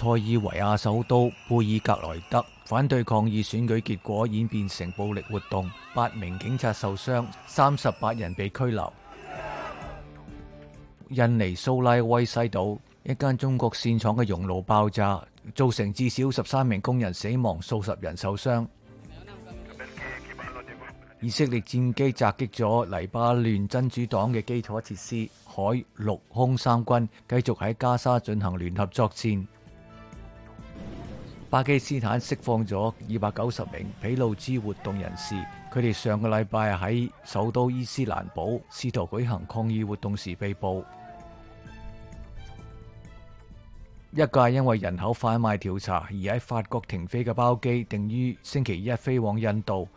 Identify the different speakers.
Speaker 1: 塞尔维亚首都贝尔格莱德反对抗议选举结果演变成暴力活动，八名警察受伤，三十八人被拘留。印尼苏拉威西岛一间中国线厂嘅熔炉爆炸，造成至少十三名工人死亡，数十人受伤。以色列战机袭击咗黎巴嫩真主党嘅基础设施，海陆空三军继续喺加沙进行联合作战。巴基斯坦釋放咗二百九十名俾路支活動人士，佢哋上個禮拜喺首都伊斯蘭堡試圖舉行抗議活動時被捕。一架因為人口販賣調查而喺法國停飛嘅包機，定於星期一飛往印度。